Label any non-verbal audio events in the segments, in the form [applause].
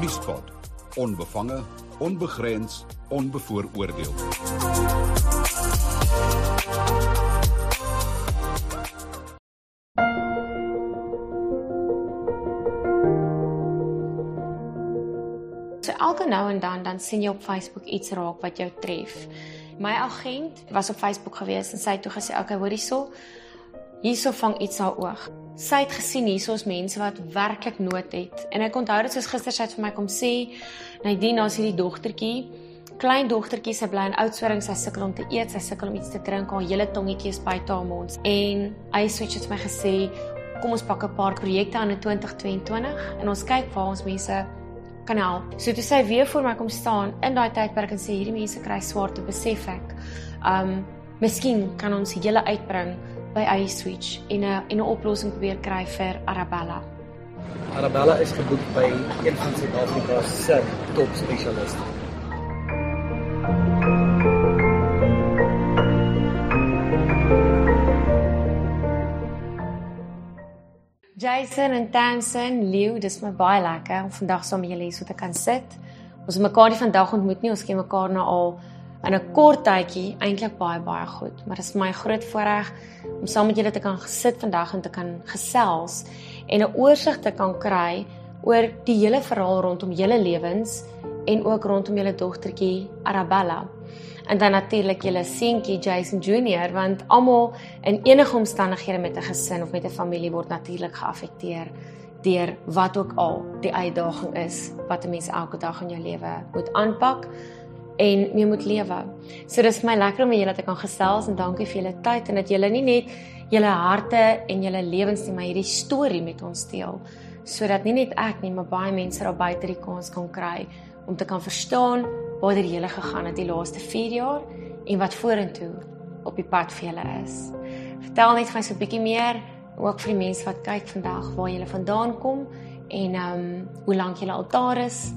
Vliegspot. Onbevange, onbegrens, onbevooroordeel. So elke nou en dan dan sien jy op Facebook iets raak wat jou tref. My agent was op Facebook gewees en sy het toe gesê, "Oké, hoor hierso. Hierso vang iets haar oog." Sy het gesien hierso is mense wat werklik nood het. En ek onthou dit soos gister sy het vir my kom sê, "Nadine, ons hierdie dogtertjie, klein dogtertjie, sy bly in Oudtshoorn, sy sukkel om te eet, sy sukkel om iets te drink, haar hele tongetjie is buite haar mond." En hy switch het vir my gesê, "Kom ons pak 'n paar projekte aan in 2022 en ons kyk waar ons mense kan help. So toe sy weer voor my kom staan in daai tydperk en sê hierdie mense kry swaar te besef ek. Um miskien kan ons julle uitbring by iSwitch en 'n en 'n oplossing probeer kry vir Arabella. Arabella is geboek by een van Suid-Afrika se top spesialiste. Jason en Tansen, Leo, dis my baie lekker om vandag saam met julle hier so te kan sit. Ons het mekaar nie vandag ontmoet nie, ons ken mekaar nou al in 'n kort tydjie, eintlik baie baie goed, maar dit is vir my 'n groot voorreg om saam met julle te kan gesit vandag en te kan gesels en 'n oorsig te kan kry oor die hele verhaal rondom julle lewens en ook rondom julle dogtertjie Arabella. En dan natuurlik julle seentjie Jason Junior want almal in enige omstandighede met 'n gesin of met 'n familie word natuurlik geaffekteer deur wat ook al die uitdaging is wat 'n mens elke dag in jou lewe moet aanpak en mee moet lewe. So dis vir my lekker om met julle te kan gesels en dankie vir julle tyd en dat julle nie net julle harte en julle lewens nie, maar hierdie storie met ons deel sodat nie net ek nie, maar baie mense daar buite die kans kan kry om te kan verstaan waar dit hele gegaan het die laaste 4 jaar en wat vorentoe op die pad vir julle is. Vertel net my so 'n bietjie meer ook vir die mense wat kyk vandag waar julle vandaan kom en ehm um, hoe lank julle al daar is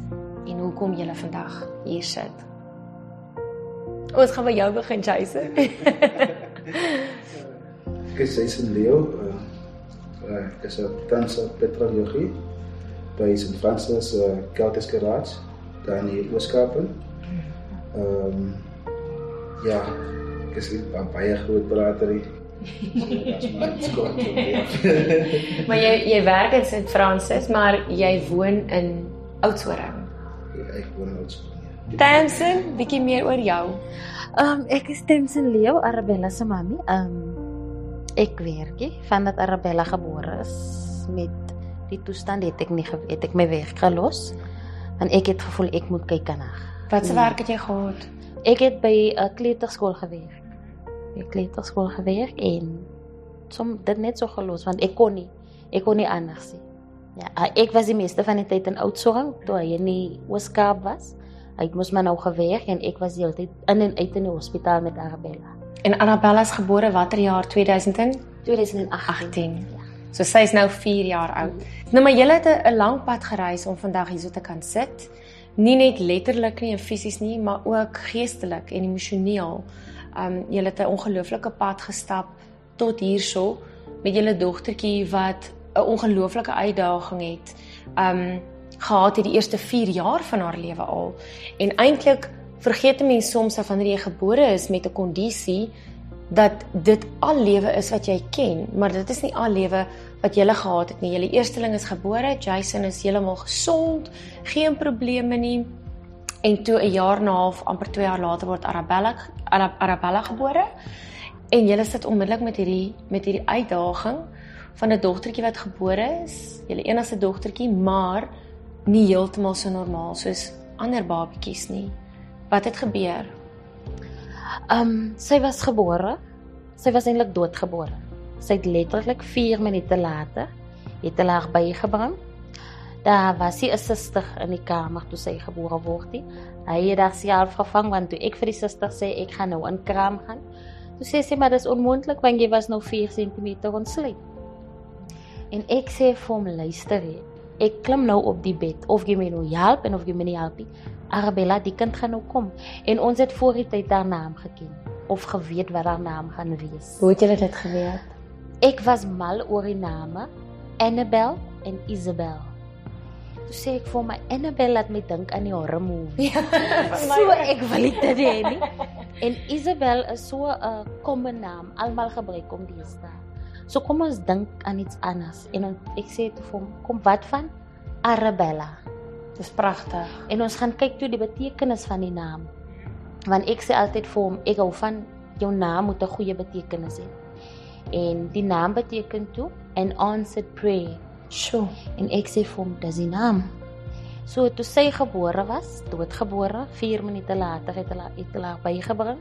en hoekom julle vandag hier sit. Ons gaan by jou begin, Jason. [laughs] [laughs] Ek is Jason Leo. Uh, uh, ek is 'n danser pedagogie by St. Francis uh, Celtic Garage daar in die Ooskaap. Ehm um, ja, ek is 'n baie groot praterie. [laughs] maar jy jy werk in St. Francis, maar jy woon in Oudtshoorn. Ja, ek woon in Oudtshoorn. Tamsin, bietjie meer oor jou. Ehm um, ek is Tamsin Leo, Arabella se mami. Ehm um, ek werk hier vandat Arabella gebore is met die toestand het ek nie het ek my werk gelos want ek het gevoel ek moet kyk haar. Wat se werk het jy gehad? Ek het by 'n kleuterskool gewerk. 'n kleuterskool gewerk en som dit net so gelos want ek kon nie ek kon nie anders nie. Ja, ek was die meeste van die tyd in Oudtshoorn toe hy in die Ooskaap was. Ek moes maar nou gewerk en ek was die hele tyd in en uit in die hospitaal met Arabella. En Arabella is gebore watter jaar 2000? 2018. Ja. So sy is nou 4 jaar oud. Nou maar julle het 'n lang pad gereis om vandag hierso te kan sit. Nie net letterlik nie en fisies nie, maar ook geestelik en emosioneel. Um julle het 'n ongelooflike pad gestap tot hierso met julle dogtertjie wat 'n ongelooflike uitdaging het. Um gehad het die eerste 4 jaar van haar lewe al. En eintlik vergeet 'n mens soms dat wanneer jy gebore is met 'n kondisie dat dit al lewe is wat jy ken, maar dit is nie al lewe wat jy gehad het nie. Julle eersteling is gebore, Jason is heeltemal gesond, geen probleme nie. En toe 'n jaar en 'n half, amper 2 jaar later word Arabella Arab, Arabella gebore. En julle sit onmiddellik met hierdie met hierdie uitdaging van 'n dogtertjie wat gebore is, julle enigste dogtertjie, maar nie heeltemal so normaal soos ander babatjies nie. Wat het gebeur? Ehm um, sy was gebore. Sy was eintlik doodgebore. Sy het letterlik 4 minute later het hulle haar bygebring. Daar was sy 'n suster in die kamer toe sy gebore word. Hy het haar self gevang want toe ek vir die suster sê ek gaan nou in kraam gaan. Toe sê sy maar dis onmoontlik want jy was nou 4 cm ontsluit. En ek sê vir hom luister jy. Ek klim nou op die bed of jy my nou help en of jy my nie help nie. Arabella, die kind gaan nou kom en ons het voor die tyd haar naam geken of geweet wat haar naam gaan wees. Hoe het julle dit geweet? Ek was mal oor die name Annabel en Isabel. Toe sê ek vir my Annabel laat my dink aan die horror movie. Ja, [laughs] so ek wil dit hê nie. En Isabel is so 'n common naam, almal gebruik hom deesdae. So kom ons dink aan iets anders. En dan ek sê toe vir hom, kom wat van Arabella? Dis pragtig. En ons gaan kyk toe die betekenis van die naam. Want ek sê altyd vir hom, ek hou van jou naam moet 'n goeie betekenis hê. En die naam beteken toe an answered prayer. Sjoe. En ek sê vir hom, dis die naam. So toe sy gebore was, doodgebore, 4 minute later het hulle het hulle bygebring.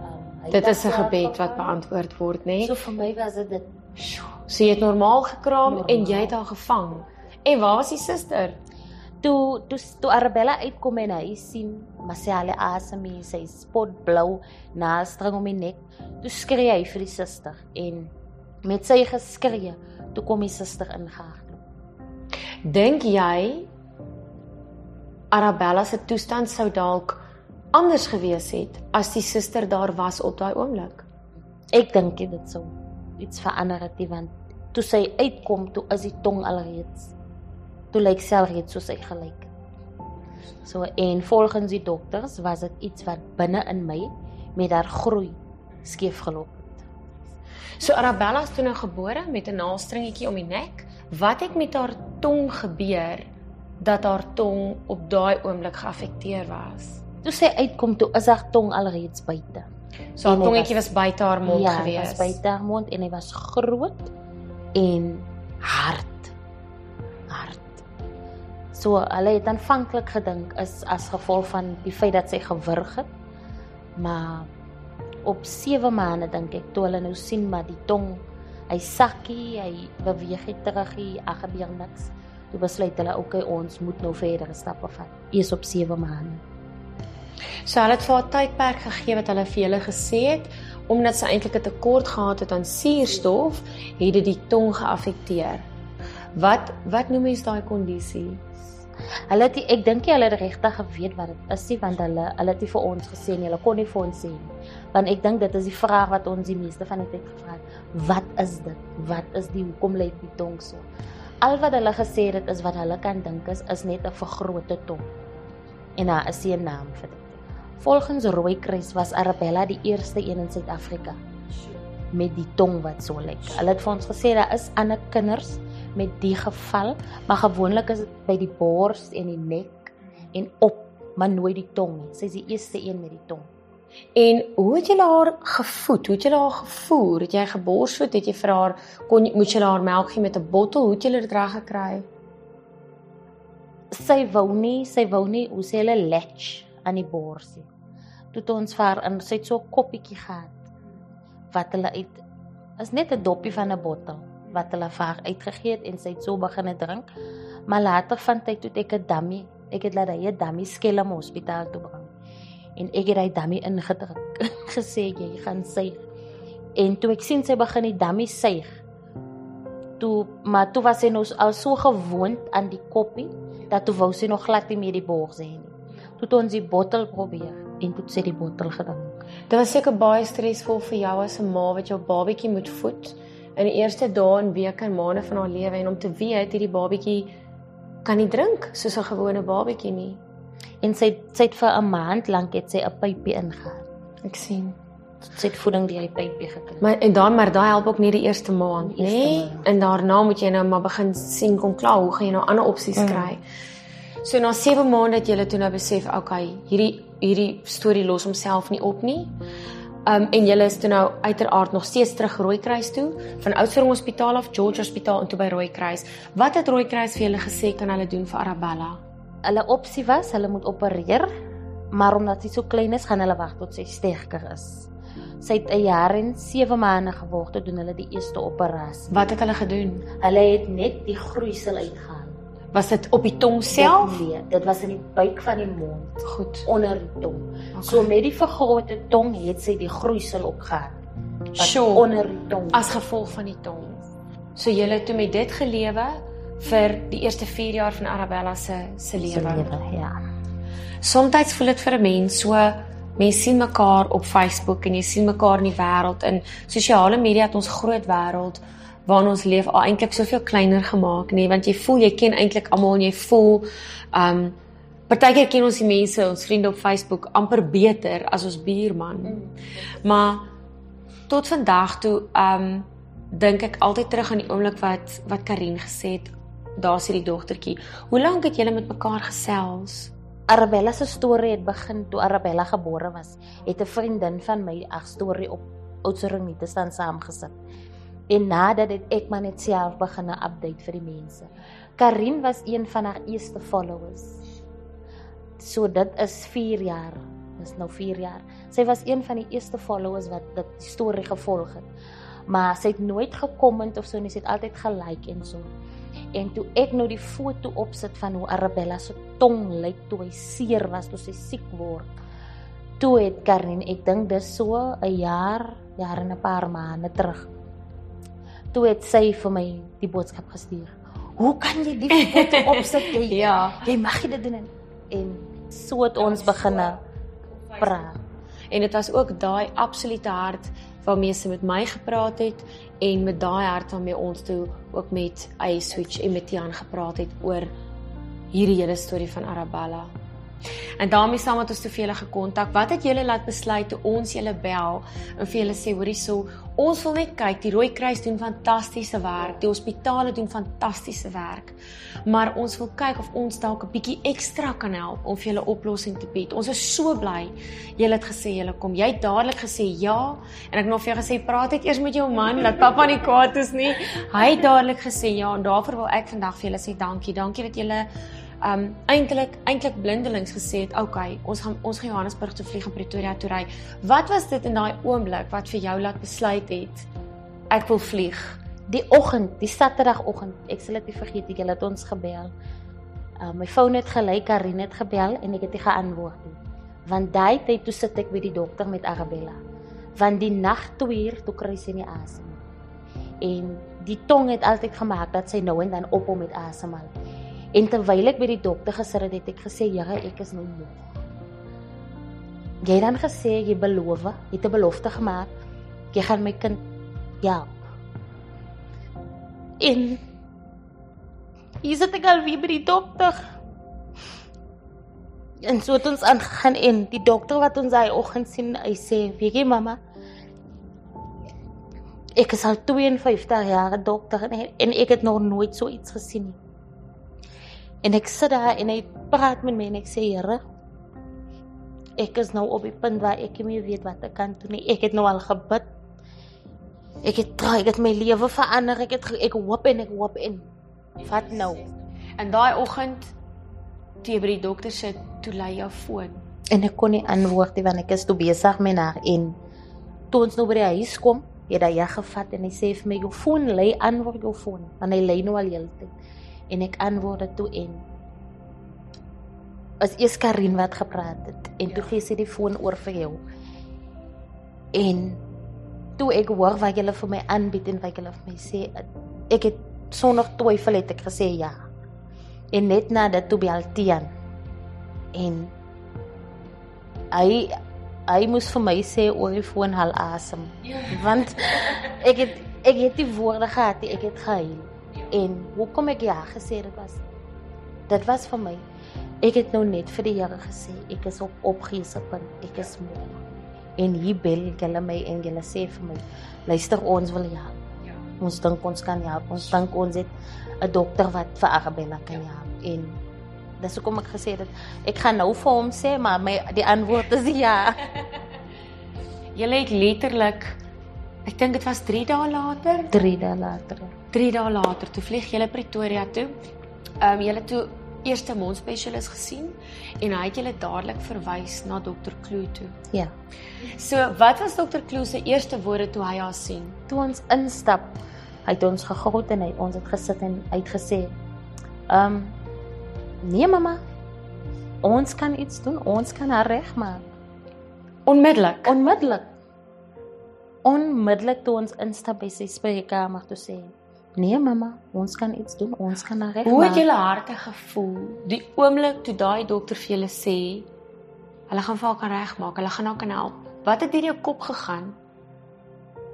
Um, Dit is 'n gebed wat beantwoord word, né? Nee? So vir my was dit dit. So jy het normaal gekraam Normaal. en jy het haar gevang. En waar was die suster? Toe toe toe Arabella uitkom en hy sien Marcelle asem, sy spot blou, naaldstring om die nek. Toe skree hy vir die suster en met sy geskree, toe kom die suster ingehardloop. Dink jy Arabella se toestand sou dalk anders gewees het as die suster daar was op daai oomblik? Ek dink dit sou iets verander het nie want toe sy uitkom, toe is die tong alreeds toe lyk sy alreeds soos sy gelyk het. So en volgens die dokters was dit iets wat binne in my met haar groei skeef geloop het. So Arabella is toe nou gebore met 'n naaldstringetjie om die nek. Wat het met haar tong gebeur dat haar tong op daai oomblik geaffekteer was? Toe sy uitkom, toe is haar tong alreeds buite. So haar hy tongetjie was- was buite haar mond ja, gewees. was buite haar mond en hy was groot en hard. Hard. So hulle het aanvanklik gedink is as gevolg van die feit dat sy gewurg het. Maar op 7 maande dink ek toe hulle nou sien maar die tong hy sakkie, hy beweeg nie terug nie, ag gebeur niks. Toe besluit hulle okay, ons moet nou verdere stappe vat. Eers op 7 maande. So hulle het vir haar tydperk gegee wat hulle vir julle gesê het omdat sy eintlik 'n tekort gehad het aan suurstof, het dit die tong geaffekteer. Wat wat noem mens daai kondisie? Hulle het nie- ek dink nie hulle het regtig geweet wat dit is nie want hulle hulle het nie vir ons gesê nie. Hulle kon nie vir ons sê nie. Want ek dink dit is die vraag wat ons die meeste van die tyd gevra het. Wat is dit? Wat is die hoekom lyk die tong so? Al wat hulle gesê het is wat hulle kan dink is is net 'n vergrote tong. En daar is 'n naam vir dit. Volgens Rooikruis was Arabella die eerste een in Suid-Afrika met die tong wat so lyk. Hulle het vir ons gesê daar is ander kinders met die geval, maar gewoonlik is dit by die bors en die nek en op, maar nooit die tong nie. Sy is die eerste een met die tong. En hoe het julle haar gevoed? Hoe het julle haar gevoer? Het jy geborsvoed? Het jy vir haar kon jy- moet julle haar melk gee met 'n bottel? Hoe het julle dit reg gekry? Sy wou nie, sy wou nie hoe sê hulle latch aan die borsie. Toe het ons haar in sy so koppietjie gehad wat hulle uit is net 'n doppie van 'n bottel wat hulle haar uitgegee het en sy het so begine drink. Maar later van tyd toe ek 'n dummy, ek het laat hy 'n dummy skelm hospitaal toe bring. En ek het hy dummy ingedruk. [laughs] gesê jy gaan suig. En toe ek sien sy begin die dummy suig. Toe maar toe was sy nou al so gewoond aan die koppie dat toe wou sy nog glad nie meer die sê nie. Toe ons die bottel probeer en toe sy die bottel gedrink. Dit was seker baie stresvol vir jou as 'n ma wat jou babatjie moet voed in die eerste dae en weke en maande van haar lewe en om te weet hierdie babatjie kan nie drink soos 'n gewone babatjie nie. En sy sy het vir 'n maand lank het sy 'n pypie ingehaal. Ek sien. Sy het voeding deur die pypie gekry. Maar en dan maar daai help ook nie die eerste maand, eerste Nee? En daarna moet jy nou maar begin sien kom klaar, hoe gaan jy nou ander opsies Mm. kry? So na 7 maande het jy toe nou besef, okay, hierdie hierdie storie los homself nie op nie. Um en julle is toe nou uiteraard nog steeds terug Rooikruis toe, van Oudtshoorn Hospitaal af George Hospitaal en toe by Rooikruis. Wat het Rooikruis vir julle gesê kan hulle doen vir Arabella? Hulle opsie was hulle moet opereer, maar omdat sy so klein is, gaan hulle wag tot sy sterker is. Sy het 'n jaar en 7 maande geword toe doen hulle die eerste operasie. Wat het hulle gedoen? Hulle het net die groeisel uitgehaal. Was dit op die tong self? Nee, dit was in die buik van die mond, Goed. onder die tong. Okay. So met die vergrote tong het sy die groeisel opgehad. wat Sjoe. onder die tong. as gevolg van die tong. So jy het toe met dit gelewe vir die eerste 4 jaar van Arabella se se lewe, ja. Somstyds voel dit vir 'n mens so mense sien mekaar op Facebook en jy sien mekaar in die wêreld in sosiale media het ons groot wêreld. Waarin ons leef al eintlik soveel kleiner gemaak nie want jy voel jy ken eintlik almal en jy voel um partykeer ken ons die mense ons vriende op Facebook amper beter as ons buurman. Mm. Maar tot vandag toe um dink ek altyd terug aan die oomblik wat wat Karin gesê het daar's hierdie dogtertjie. Hoe lank het julle met mekaar gesels? Arabella se storie het begin toe Arabella gebore was. Het 'n vriendin van my ag storie op Oudtshoorn nie te staan saamgesit. En nadat het ek maar net self begin 'n update vir die mense. Karin was een van haar eerste followers. So dit is 4 jaar. Dis nou 4 jaar. Sy was een van die eerste followers wat dit storie gevolg het. Maar sy het nooit gekomment of so nie, sy het altyd gelike en so. En toe ek nou die foto opsit van hoe Arabella se tong lyk toe hy seer was, toe sy siek word. Toe het Karin, ek dink dis so 'n jaar, jaar en 'n paar maande terug. Toe het sy vir my die boodskap gestuur. Hoe kan jy die foto [laughs] opsit? Jy, Ja. Jy mag dit doen en, en so het ons begin praat. En dit was ook daai absolute hart waarmee sy met my gepraat het en met daai hart waarmee ons toe ook met I Switch en met Tian gepraat het oor hierdie hele storie van Arabella. En daarmee saam het ons te vele gekontak. Wat het julle laat besluit toe ons julle bel en vir julle sê hoorie so, ons wil net kyk, die Rooi Kruis doen fantastiese werk, die hospitale doen fantastiese werk. Maar ons wil kyk of ons dalk 'n bietjie ekstra kan help om vir julle oplossing te bied. Ons is so bly julle het gesê julle kom. Jy het dadelik gesê ja en ek het nog vir jou gesê praat net eers met jou man dat pappa nie kwaad is nie. Hy het dadelik gesê ja en daarvoor wil ek vandag vir julle sê dankie. Dankie dat julle um eintlik eintlik blindelings gesê het, okay, ons gaan ons gaan Johannesburg toe vlieg en Pretoria toe ry. Wat was dit in daai oomblik wat vir jou laat besluit het ek wil vlieg? Die oggend, die Saterdagoggend, ek sal dit nie vergeet nie, hulle het ons gebel. Uh, my foon het gelei, Karin het gebel en ek het nie geantwoord nie. Want daai tyd toe sit ek by die dokter met Arabella. Want die nag toe hier toe kry sy nie asem. En die tong het altyd gemaak dat sy nou en dan ophou met asemhaal. En terwyl ek by die dokter gesit het, het ek gesê, "Here, ek is nou moeg." Jy het dan gesê jy beloof, jy het 'n belofte gemaak, jy gaan my kind help. En hier sit ek al weer by die dokter. En so het ons aangegaan en die dokter wat ons daai oggend sien, hy sê, "Weet jy mamma, ek is al 52 jaar 'n dokter en, en ek het nog nooit so iets gesien nie." En ek sit daar en hy praat met my en ek sê, "Here, ek is nou op die punt waar ek nie meer weet wat ek kan doen nie. Ek het nou al gebid. Ek het try, ek het my lewe verander. Ek het ek hoop en ek hoop en wat nou?" En daai oggend toe jy by die dokter sit, toe lei jou foon. En ek kon nie antwoord nie want ek is toe besig met haar en toe ons nou by die huis kom, het hy gevat en hy sê vir my jou foon lê antwoord jou foon want hy lê nou al heeltyd. En ek antwoord dit toe en as eers Karin wat gepraat het en toe gee sy die foon oor vir jou. En toe ek hoor wat julle vir my aanbied en wat julle vir my sê, ek het sonder twyfel het ek gesê ja. En net na dit toe bel Tian. En hy hy moes vir my sê oor die foon hal asem. Want ek het ek het die woorde gehad, ek het gehuil. En hoekom ek ja gesê dit was dit was vir my ek het nou net vir die Here gesê ek is op opgeese punt, ek is moeg. En hier bel hulle my en hulle sê vir my luister ons wil ja. Ons dink ons kan ja, ons dink ons het 'n dokter wat vir Arabella kan ja. En dis hoekom ek gesê het ek gaan nou vir hom sê maar my die antwoord is ja. [laughs] Julle het letterlik ek dink dit was 3 dae later, 3 dae later. 3 dae later toe vlieg julle Pretoria toe. Ehm um, julle toe eerste mondspesialis gesien en hy het julle dadelik verwys na dokter Kloo toe. Ja. So, wat was dokter Kloo se eerste woorde toe hy haar sien? Toe ons instap, hy het ons gegroet en hy ons het gesit en uitgesê: "Ehm um, nee mamma, ons kan iets doen, ons kan haar regmaak." Onmiddellik. Onmiddellik. Onmiddellik toe ons instap by sy spreekkamer toe sê: "Nee mamma, ons kan iets doen, ons kan haar regmaak." Hoe het julle harte gevoel die oomblik toe daai dokter vir julle sê hulle gaan vir haar kan regmaak, hulle gaan haar kan help? Wat het deur jou kop gegaan?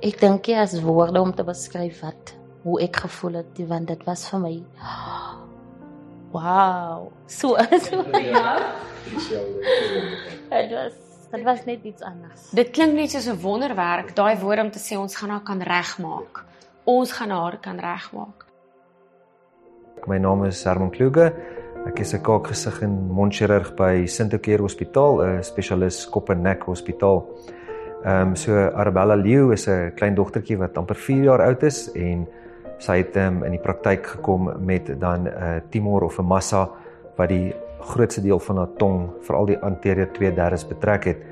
Ek dink nie as woorde om te beskryf wat hoe ek gevoel het, want dit was vir my [gasps] wow. So [laughs] so ja. Dit was dit was net iets anders. Dit klink net soos 'n wonderwerk, daai woord om te sê ons gaan haar kan regmaak. Ons gaan haar kan regmaak. My naam is Herman Kluge. Ek is 'n kaakgesig en mondchirurg by Sintokeer Hospitaal, 'n spesialis kop en nek hospitaal. Ehm um, so Arabella Leeu is 'n klein dogtertjie wat amper 4 jaar oud is en sy het um, in die praktyk gekom met dan 'n uh, tumor of 'n massa wat die grootste deel van haar tong, veral die anterior 2/3 betrek het.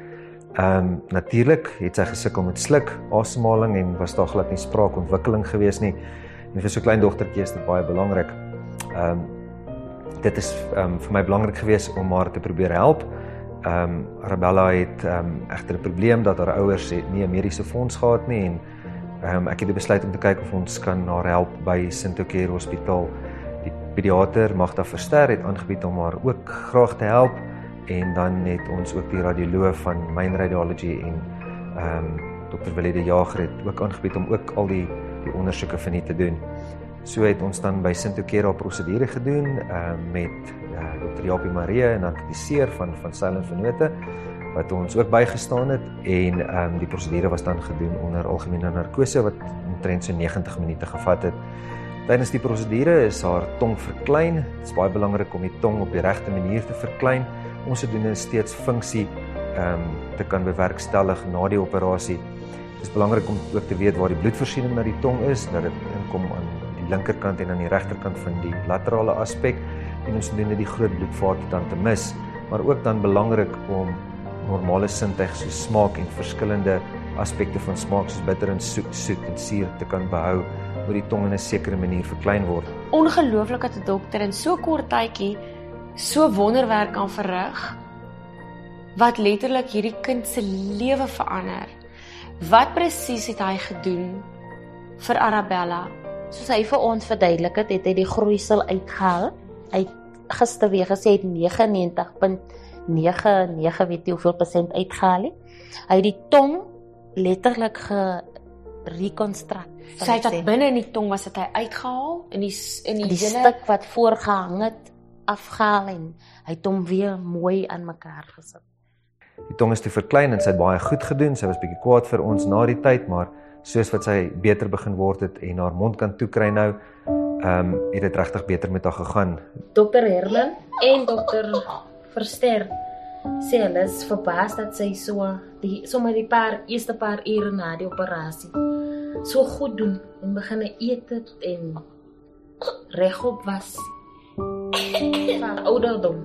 Ehm um, natuurlik het sy gesukkel met sluk, asemhaling en was daar glad nie spraakontwikkeling gewees nie. En vir so 'n klein dogtertjie is dit baie belangrik. Ehm um, dit is ehm um, vir my belangrik geweest om haar te probeer help. Ehm um, Arabella het ehm um, egter 'n probleem dat haar ouers nie 'n mediese fonds gehad nie en ehm um, ek het besluit om te kyk of ons kan haar help by Sintocare Hospitaal. Die pediater Magda Verster het aangebied om haar ook graag te help en dan het ons ook die radioloog van Main Radiology en ehm um, Dr. Willie de Jager het ook aangebied om ook al die die ondersoeke vir nie te doen. So het ons dan by Sintocare prosedure gedoen uh, met uh, Dr. Japie Marie en aktiseer van van Silent Venote wat ons ook bygestaan het en um, die prosedure was dan gedoen onder algemene narkose wat omtrent so 90 minute gevat het. Tydens die prosedure is haar tong verklein. Dit is baie belangrik om die tong op die regte manier te verklein. Ons het doen steeds funksie ehm um, te kan bewerkstellig na die operasie. Dit is belangrik om ook te weet waar die bloedvoorsiening na die tong is, dat dit inkom aan linkerkant en aan die regterkant van die laterale aspek en ons doen dit die groot bloedvate dan te mis, maar ook dan belangrik om normale sintuig so smaak en verskillende aspekte van smaak soos bitter en soet, soet en suur te kan behou oor die tong in 'n sekere manier verklein word. Ongelooflik dat 'n dokter in so kort tydjie so wonderwerk kan verrig wat letterlik hierdie kind se lewe verander. Wat presies het hy gedoen vir Arabella soos hy vir ons verduidelik het, het hy die groeisel uitgehaal. Hy gister weer gesê het 99.99 weet jy hoeveel persent uitgehaal het. Hy het die tong letterlik gerekonstrueer. Sy het dit binne in die tong was dit hy uitgehaal in die in die, die hele stuk wat voorgehang het afgehaal en hy het hom weer mooi aan mekaar gesit. Die tong is te verklein en sy het baie goed gedoen. Sy was bietjie kwaad vir ons na die tyd, maar soos wat sy beter begin word het en haar mond kan toekry nou, ehm um, het dit regtig beter met haar gegaan. Dokter Herman en dokter Verster sê hulle is verbaas dat sy so die sommer die paar eerste paar ure na die operasie so goed doen en begin eet en regop was. Van [coughs] ouderdom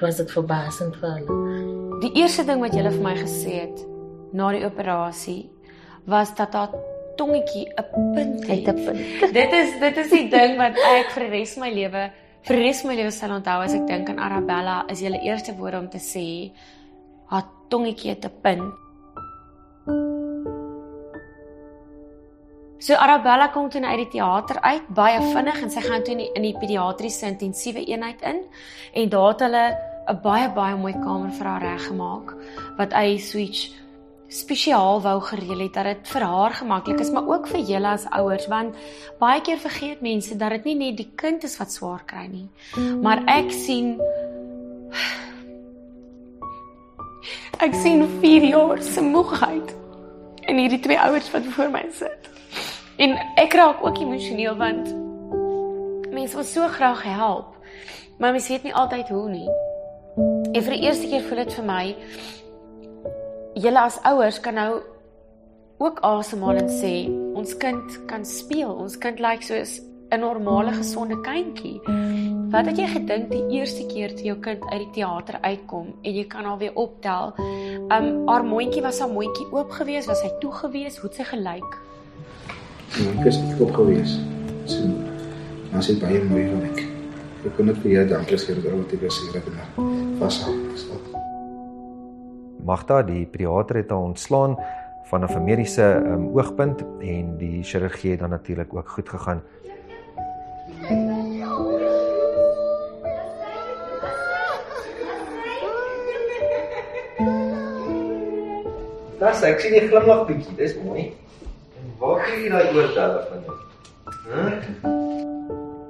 was dit verbaasend vir hulle. Die eerste ding wat julle vir my gesê het na die operasie was dat haar tongetjie 'n punt het. 'n punt. [laughs] dit is dit is die ding wat ek vir die res van my lewe vir die res van my lewe sal onthou as ek dink aan Arabella is julle eerste woorde om te sê haar tongetjie het 'n punt. So Arabella kom toe uit die teater uit baie vinnig en sy gaan toe in die, in die pediatriese intensiewe eenheid in en daar het hulle 'n baie baie mooi kamer vir haar reggemaak wat hy switch spesiaal wou gereël het dat dit vir haar gemaklik is, maar ook vir julle as ouers want baie keer vergeet mense dat dit nie net die kind is wat swaar kry nie. Maar ek sien ek sien 4 jaar se moegheid in hierdie twee ouers wat voor my sit. En ek raak ook emosioneel want mense wil so graag help, maar mense weet nie altyd hoe nie. En vir die eerste keer voel dit vir my julle as ouers kan nou ook asemhaal en sê ons kind kan speel. Ons kind lyk like soos 'n normale gesonde kindjie. Wat het jy gedink die eerste keer toe jou kind uit die teater uitkom en jy kan haar weer optel? Um haar mondjie was haar mondjie oop gewees, was hy toe gewees? Hoe het sy gelyk? Ja, kus het oop gewees. So maar sy baie mooi gelyk. Ek kon net vir jou dankie sê dat ou te wees hier het maar was al. Magda, die pediater het haar ontslaan van 'n mediese um, oogpunt en die chirurgie het dan natuurlik ook goed gegaan. Das ek sien jy glimlag bietjie, dis mooi. Waar kry jy daai oortelle van jou? Hæ?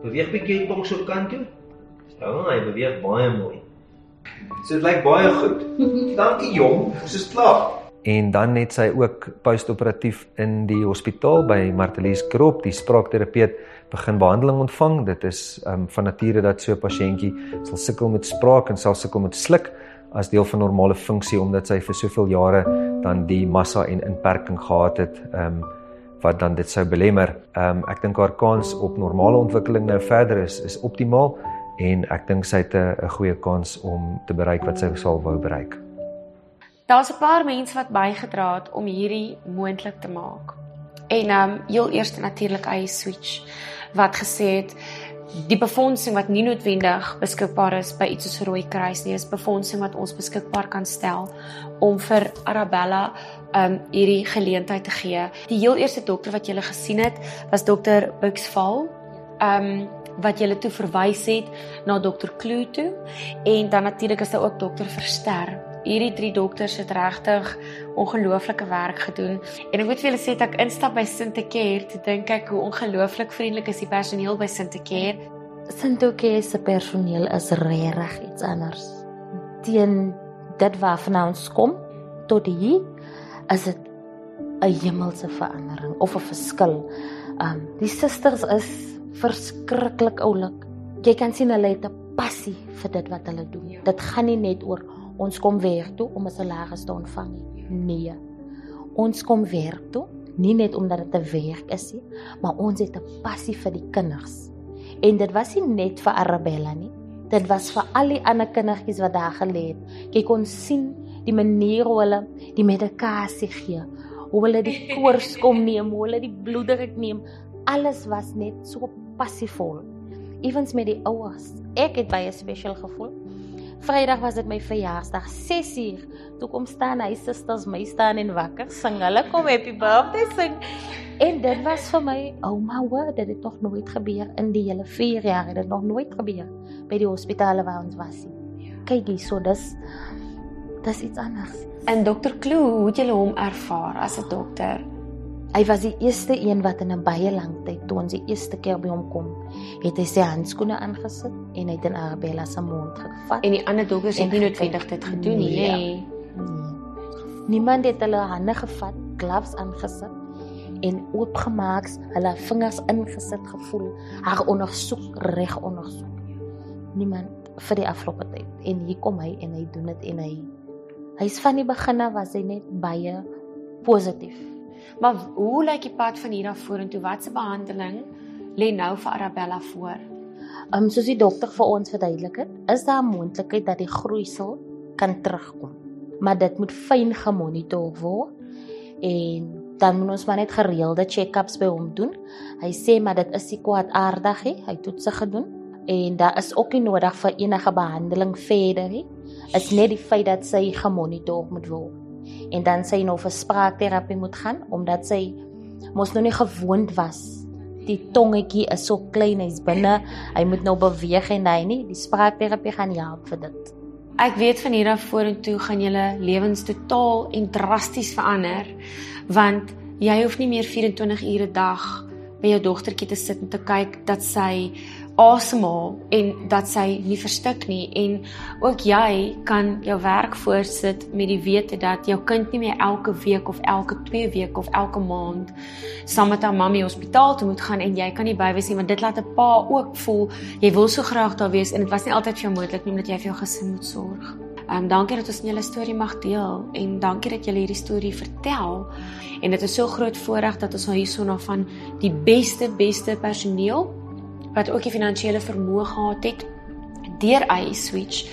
Beweeg bietjie tong so kant toe. Ja, hy beweeg baie mooi. So dit lyk baie goed. Dankie jong, ons is klaar. En dan het sy ook postoperatief in die hospitaal by Martelies Krop, die spraakterapeut, begin behandeling ontvang. Dit is um, van nature dat so 'n pasiëntjie sal sukkel met spraak en sal sukkel met sluk as deel van normale funksie omdat sy vir soveel jare dan die massa en inperking gehad het. Ehm um, wat dan dit sou belemmer. Ehm um, ek dink haar kans op normale ontwikkeling nou verder is is optimaal en ek dink sy het 'n goeie kans om te bereik wat sy sal wou bereik. Daar's 'n paar mense wat bygedra het om hierdie moontlik te maak. En ehm um, heel eers natuurlik eie switch wat gesê het die befondsing wat nie noodwendig beskikbaar is by iets soos Rooi Kruis nie, is befondsing wat ons beskikbaar kan stel om vir Arabella um hierdie geleentheid te gee. Die heel eerste dokter wat jy gele gesien het, was dokter Buxval. Um wat jy toe verwys het na dokter Kloo toe en dan natuurlik is daar ook dokter Verster. Hierdie drie dokters het regtig ongelooflike werk gedoen en ek moet vir julle sê dat ek instap by Sintekeer te dink ek hoe ongelooflik vriendelik is die personeel by Sintekeer. Sintekeer se personeel is regtig iets anders. Teen dit wat vanaand kom tot hier is dit 'n hemelse verandering of 'n verskil. Um die susters is verskriklik oulik. Jy kan sien hulle het 'n passie vir dit wat hulle doen. Ja. Dit gaan nie net oor ons kom werk toe om 'n salaris te ontvang nie. Nee. Ons kom werk toe nie net omdat dit 'n werk is nie, maar ons het 'n passie vir die kinders. En dit was nie net vir Arabella nie. Dit was vir al die ander kindertjies wat daar gelê het. Jy kon sien die manier hoe hulle die medikasie gee, hoe hulle die [laughs] koors kom neem, hoe hulle die bloeddruk neem, alles was net so passievol. Evens met die ouers. Ek het baie spesiaal gevoel. Vrydag was dit my verjaarsdag, 6uur. Toe kom staan hy susters my staan en wakker sing. Hulle kom happy birthday sing. En dit was vir my, oh my word, dit het nog nooit gebeur in die hele 4 jaar. Dit het nog nooit gebeur by die hospitale waar ons was. Kyk hier, so dis dis iets anders. En dokter Kloo, hoe het jy hom ervaar as 'n dokter? Hy was die eerste een wat in 'n baie lang tyd toe ons die eerste keer by hom kom, het hy sy handskoene aangesit en hy het in Arabella se mond gevat. En die ander dokters het nie noodwendig dit gedoen nie, nee. nee. Niemand het hulle hande gevat, gloves aangesit en oopgemaak, hulle vingers ingesit gevoel, haar ondersoek reg ondersoek. Niemand vir die afgelope tyd. En hier kom hy en hy doen dit en hy hy's van die begin af was hy net baie positief. Maar hoe lyk die pad van hier af vorentoe? Watse behandeling lê nou vir Arabella voor? Ehm um, soos die dokter vir ons verduidelik het, is daar 'n moontlikheid dat die groeisel kan terugkom. Maar dit moet fyn gemonitor word en dan moet ons maar net gereelde check-ups by hom doen. Hy sê maar dit is nie kwaadaardig nie. Hy het toetse gedoen en daar is ook nie nodig vir enige behandeling verder nie is net die feit dat sy gemonitor moet word. En dan sy nou vir spraakterapie moet gaan omdat sy mos nou nie gewoond was. Die tongetjie is so klein, hy's binne, hy moet nou beweeg en hy nie, die spraakterapie gaan help vir dit. Ek weet van hier af vorentoe gaan julle lewens totaal en drasties verander want jy hoef nie meer 24 ure 'n dag by jou dogtertjie te sit en te kyk dat sy asemhaal en dat sy nie verstik nie en ook jy kan jou werk voortsit met die wete dat jou kind nie meer elke week of elke 2 weke of elke maand saam met haar mamma hospitaal toe moet gaan en jy kan nie bywees nie want dit laat 'n pa ook voel jy wil so graag daar wees en dit was nie altyd vir jou moontlik nie omdat jy vir jou gesin moet sorg. Ehm um, dankie dat ons julle storie mag deel en dankie dat julle hierdie storie vertel. En dit is so groot voorreg dat ons nou hierso van die beste beste personeel wat ook die finansiële vermoë gehad het deur i switch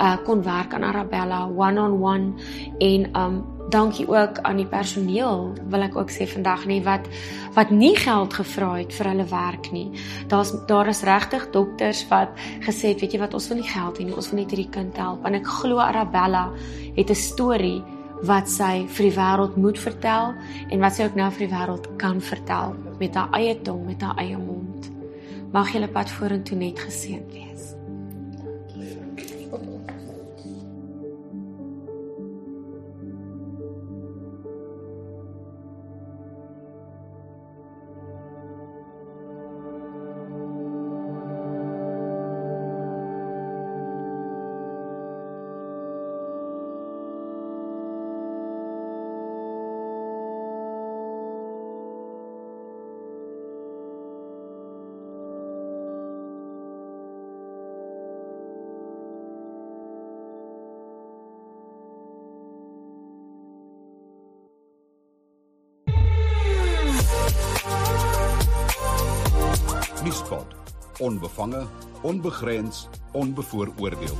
uh kon werk aan Arabella one on one en um dankie ook aan die personeel wil ek ook sê vandag nie wat wat nie geld gevra het vir hulle werk nie. Daar's daar is regtig dokters wat gesê het weet jy wat ons wil nie geld hê nie, ons wil net hierdie kind help. En ek glo Arabella het 'n storie wat sy vir die wêreld moet vertel en wat sy ook nou vir die wêreld kan vertel met haar eie tong, met haar eie mond. Mag julle pad vorentoe net geseën wees. onbevange, onbegrens, onbevooroordeel.